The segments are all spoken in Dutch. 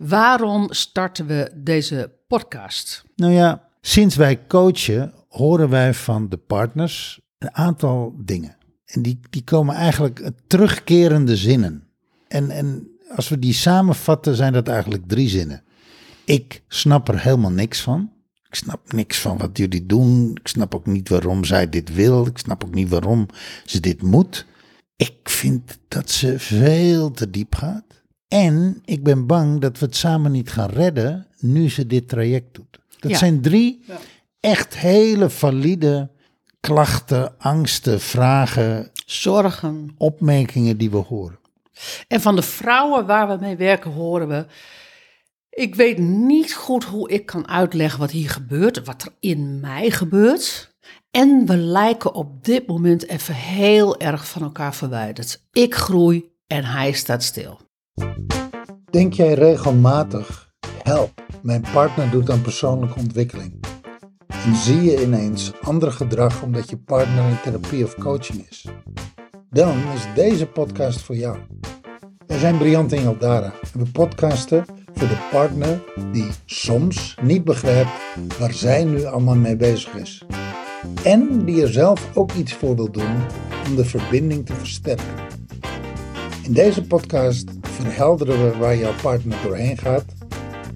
Waarom starten we deze podcast? Nou ja, sinds wij coachen, horen wij van de partners een aantal dingen. En die, die komen eigenlijk terugkerende zinnen. En, en als we die samenvatten, zijn dat eigenlijk drie zinnen. Ik snap er helemaal niks van. Ik snap niks van wat jullie doen. Ik snap ook niet waarom zij dit wil. Ik snap ook niet waarom ze dit moet. Ik vind dat ze veel te diep gaat. En ik ben bang dat we het samen niet gaan redden nu ze dit traject doet. Dat Ja. zijn drie echt hele valide klachten, angsten, vragen, Zorgen. opmerkingen die we horen. En van de vrouwen waar we mee werken horen we... Ik weet niet goed hoe ik kan uitleggen wat hier gebeurt, wat er in mij gebeurt. En we lijken op dit moment even heel erg van elkaar verwijderd. Ik groei en hij staat stil. Denk jij regelmatig, help, mijn partner doet aan persoonlijke ontwikkeling. En zie je ineens ander gedrag omdat je partner in therapie of coaching is? Dan is deze podcast voor jou. Wij zijn Briant en Jaldara en we podcasten voor de partner die soms niet begrijpt waar zij nu allemaal mee bezig is. En die er zelf ook iets voor wil doen om de verbinding te versterken. In deze podcast verhelderen we waar jouw partner doorheen gaat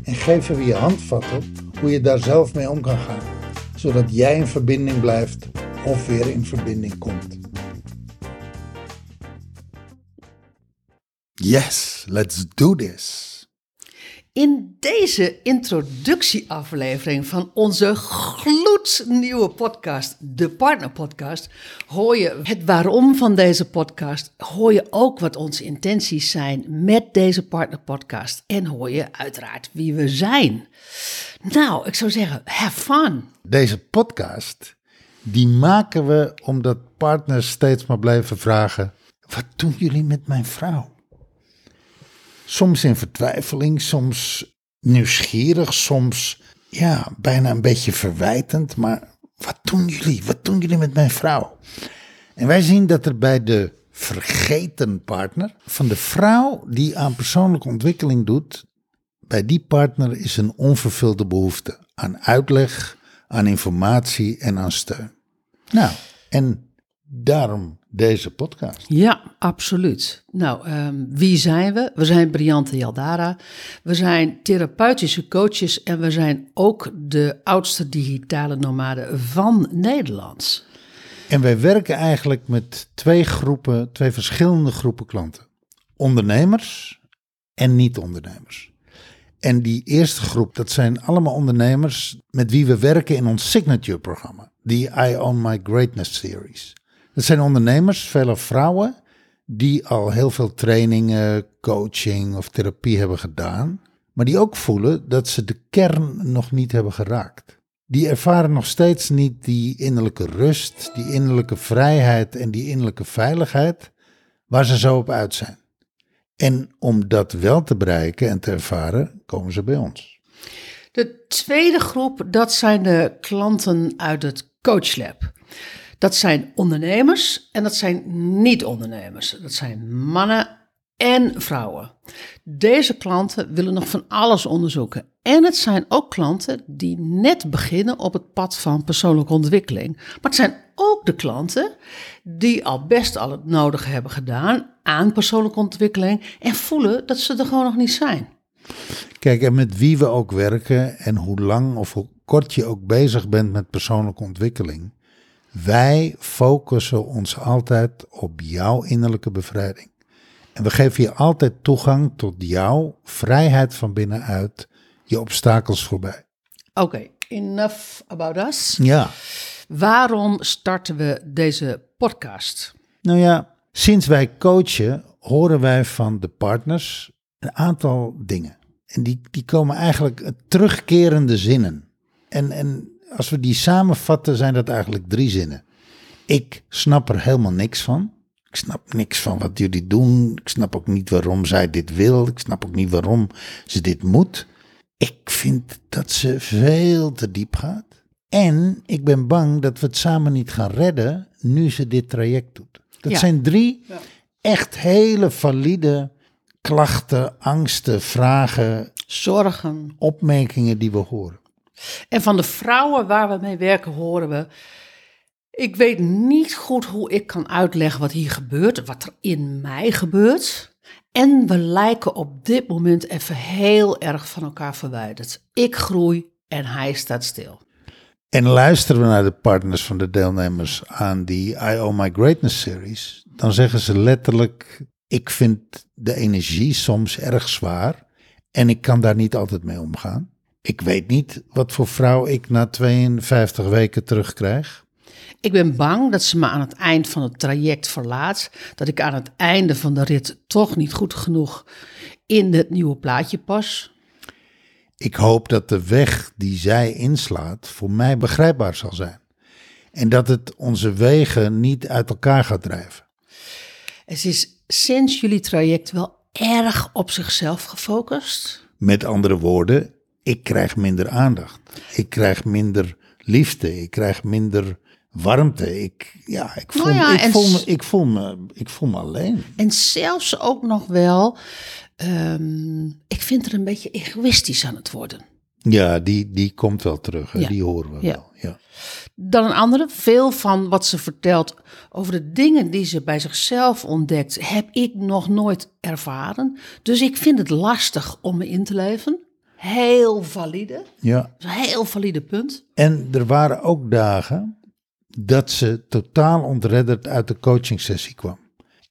en geven we je handvatten hoe je daar zelf mee om kan gaan, zodat jij in verbinding blijft of weer in verbinding komt. Yes, let's do this. In deze introductieaflevering van onze gloednieuwe podcast, de Partner Podcast, hoor je het waarom van deze podcast. Hoor je ook wat onze intenties zijn met deze Partner Podcast. En hoor je uiteraard wie we zijn. Nou, ik zou zeggen, have fun. Deze podcast, die maken we omdat partners steeds maar blijven vragen: wat doen jullie met mijn vrouw? Soms in vertwijfeling, soms nieuwsgierig, soms ja, bijna een beetje verwijtend. Maar wat doen jullie? Wat doen jullie met mijn vrouw? En wij zien dat er bij de vergeten partner, van de vrouw die aan persoonlijke ontwikkeling doet, bij die partner is een onvervulde behoefte aan uitleg, aan informatie en aan steun. Nou, en daarom deze podcast. Ja, absoluut. Nou, ehm, wie zijn we? We zijn Briante Jaldara. We zijn therapeutische coaches en we zijn ook de oudste digitale nomaden van Nederland. En wij werken eigenlijk met twee groepen, twee verschillende groepen klanten. Ondernemers en niet-ondernemers. En die eerste groep, dat zijn allemaal ondernemers met wie we werken in ons signature-programma, die I Own My Greatness Series. Dat zijn ondernemers, vele vrouwen, die al heel veel trainingen, coaching of therapie hebben gedaan, maar die ook voelen dat ze de kern nog niet hebben geraakt. Die ervaren nog steeds niet die innerlijke rust, die innerlijke vrijheid en die innerlijke veiligheid waar ze zo op uit zijn. En om dat wel te bereiken en te ervaren, komen ze bij ons. De tweede groep, dat zijn de klanten uit het coachlab. Dat zijn ondernemers en dat zijn niet-ondernemers. Dat zijn mannen en vrouwen. Deze klanten willen nog van alles onderzoeken. En het zijn ook klanten die net beginnen op het pad van persoonlijke ontwikkeling. Maar het zijn ook de klanten die al best al het nodige hebben gedaan aan persoonlijke ontwikkeling en voelen dat ze er gewoon nog niet zijn. Kijk, en met wie we ook werken en hoe lang of hoe kort je ook bezig bent met persoonlijke ontwikkeling, wij focussen ons altijd op jouw innerlijke bevrijding. En we geven je altijd toegang tot jouw vrijheid van binnenuit, je obstakels voorbij. Oké, enough about us. Ja, Waarom starten we deze podcast? nou ja, sinds wij coachen, horen wij van de partners een aantal dingen. En die, die komen eigenlijk terugkerende zinnen. En, en als we die samenvatten, zijn dat eigenlijk drie zinnen. Ik snap er helemaal niks van. Ik snap niks van wat jullie doen. Ik snap ook niet waarom zij dit wil. Ik snap ook niet waarom ze dit moet. Ik vind dat ze veel te diep gaat. En ik ben bang dat we het samen niet gaan redden nu ze dit traject doet. Dat Ja. zijn drie echt hele valide klachten, angsten, vragen, Zorgen. opmerkingen die we horen. En van de vrouwen waar we mee werken horen we... Ik weet niet goed hoe ik kan uitleggen wat hier gebeurt, wat er in mij gebeurt. En we lijken op dit moment even heel erg van elkaar verwijderd. Ik groei en hij staat stil. En luisteren we naar de partners van de deelnemers aan die I Owe My Greatness series, dan zeggen ze letterlijk: Ik vind de energie soms erg zwaar en ik kan daar niet altijd mee omgaan. Ik weet niet wat voor vrouw ik na 52 weken terugkrijg. Ik ben bang dat ze me aan het eind van het traject verlaat. Dat ik aan het einde van de rit toch niet goed genoeg in het nieuwe plaatje pas. Ik hoop dat de weg die zij inslaat voor mij begrijpbaar zal zijn. En dat het onze wegen niet uit elkaar gaat drijven. Het is sinds jullie traject wel erg op zichzelf gefocust. Met andere woorden, ik krijg minder aandacht. Ik krijg minder liefde. Ik krijg minder warmte. Ik, ja, ik, voel, Nou ja, ik, voel me, ik, voel me, ik voel me alleen. En zelfs ook nog wel, ehm, ik vind er een beetje egoïstisch aan het worden. Ja, die, die komt wel terug. Hè? Ja. Die horen we Ja. wel. Ja. Dan een andere, veel van wat ze vertelt over de dingen die ze bij zichzelf ontdekt, heb ik nog nooit ervaren. Dus ik vind het lastig om me in te leven. Heel valide, ja. een heel valide punt. En er waren ook dagen dat ze totaal ontredderd uit de coachingsessie kwam.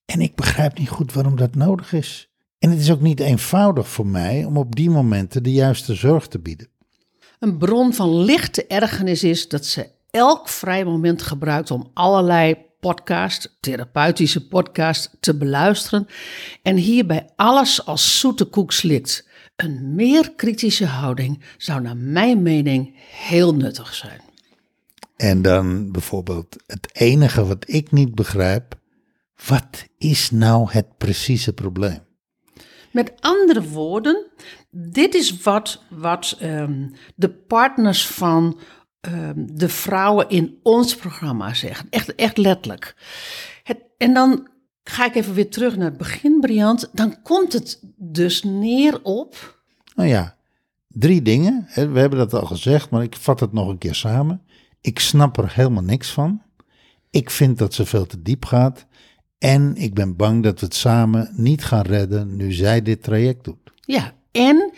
En ik begrijp niet goed waarom dat nodig is. En het is ook niet eenvoudig voor mij om op die momenten de juiste zorg te bieden. Een bron van lichte ergernis is dat ze elk vrij moment gebruikt om allerlei podcast, therapeutische podcast, te beluisteren en hierbij alles als zoete koek slikt. Een meer kritische houding zou naar mijn mening heel nuttig zijn. En dan bijvoorbeeld het enige wat ik niet begrijp. Wat is nou het precieze probleem? Met andere woorden, dit is wat, wat ehm, de partners van ehm, de vrouwen in ons programma zeggen. Echt, echt letterlijk. Het, en dan ga ik even weer terug naar het begin, Briant. Dan komt het dus neer op. Nou ja, drie dingen. We hebben dat al gezegd, maar ik vat het nog een keer samen. Ik snap er helemaal niks van. Ik vind dat ze veel te diep gaat. En ik ben bang dat we het samen niet gaan redden nu zij dit traject doet. Ja, en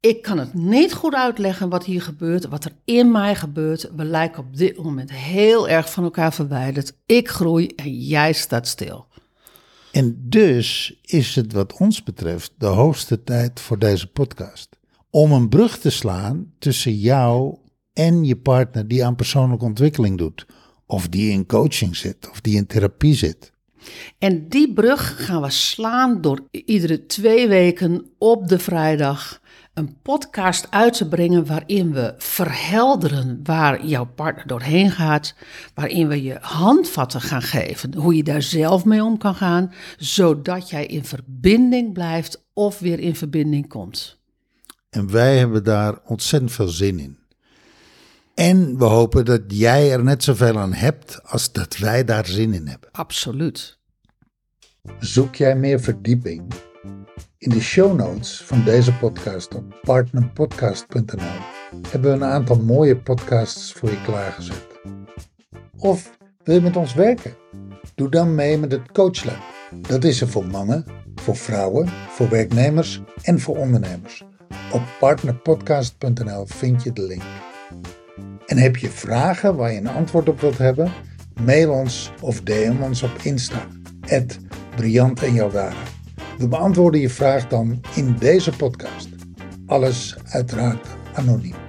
ik kan het niet goed uitleggen wat hier gebeurt, wat er in mij gebeurt. We lijken op dit moment heel erg van elkaar verwijderd. Ik groei en jij staat stil. En dus is het wat ons betreft de hoogste tijd voor deze podcast. Om een brug te slaan tussen jou en je partner die aan persoonlijke ontwikkeling doet. Of die in coaching zit, of die in therapie zit. En die brug gaan we slaan door iedere twee weken op de vrijdag een podcast uit te brengen waarin we verhelderen waar jouw partner doorheen gaat, waarin we je handvatten gaan geven, hoe je daar zelf mee om kan gaan, zodat jij in verbinding blijft of weer in verbinding komt. En wij hebben daar ontzettend veel zin in. En we hopen dat jij er net zoveel aan hebt als dat wij daar zin in hebben. Absoluut. Zoek jij meer verdieping? In de show notes van deze podcast op partnerpodcast.nl hebben we een aantal mooie podcasts voor je klaargezet. Of wil je met ons werken? Doe dan mee met het Coachlab. Dat is er voor mannen, voor vrouwen, voor werknemers en voor ondernemers. Op partnerpodcast.nl vind je de link. En heb je vragen waar je een antwoord op wilt hebben? Mail ons of DM ons op Insta. Briant en Jaldara. We beantwoorden je vraag dan in deze podcast. Alles uiteraard anoniem.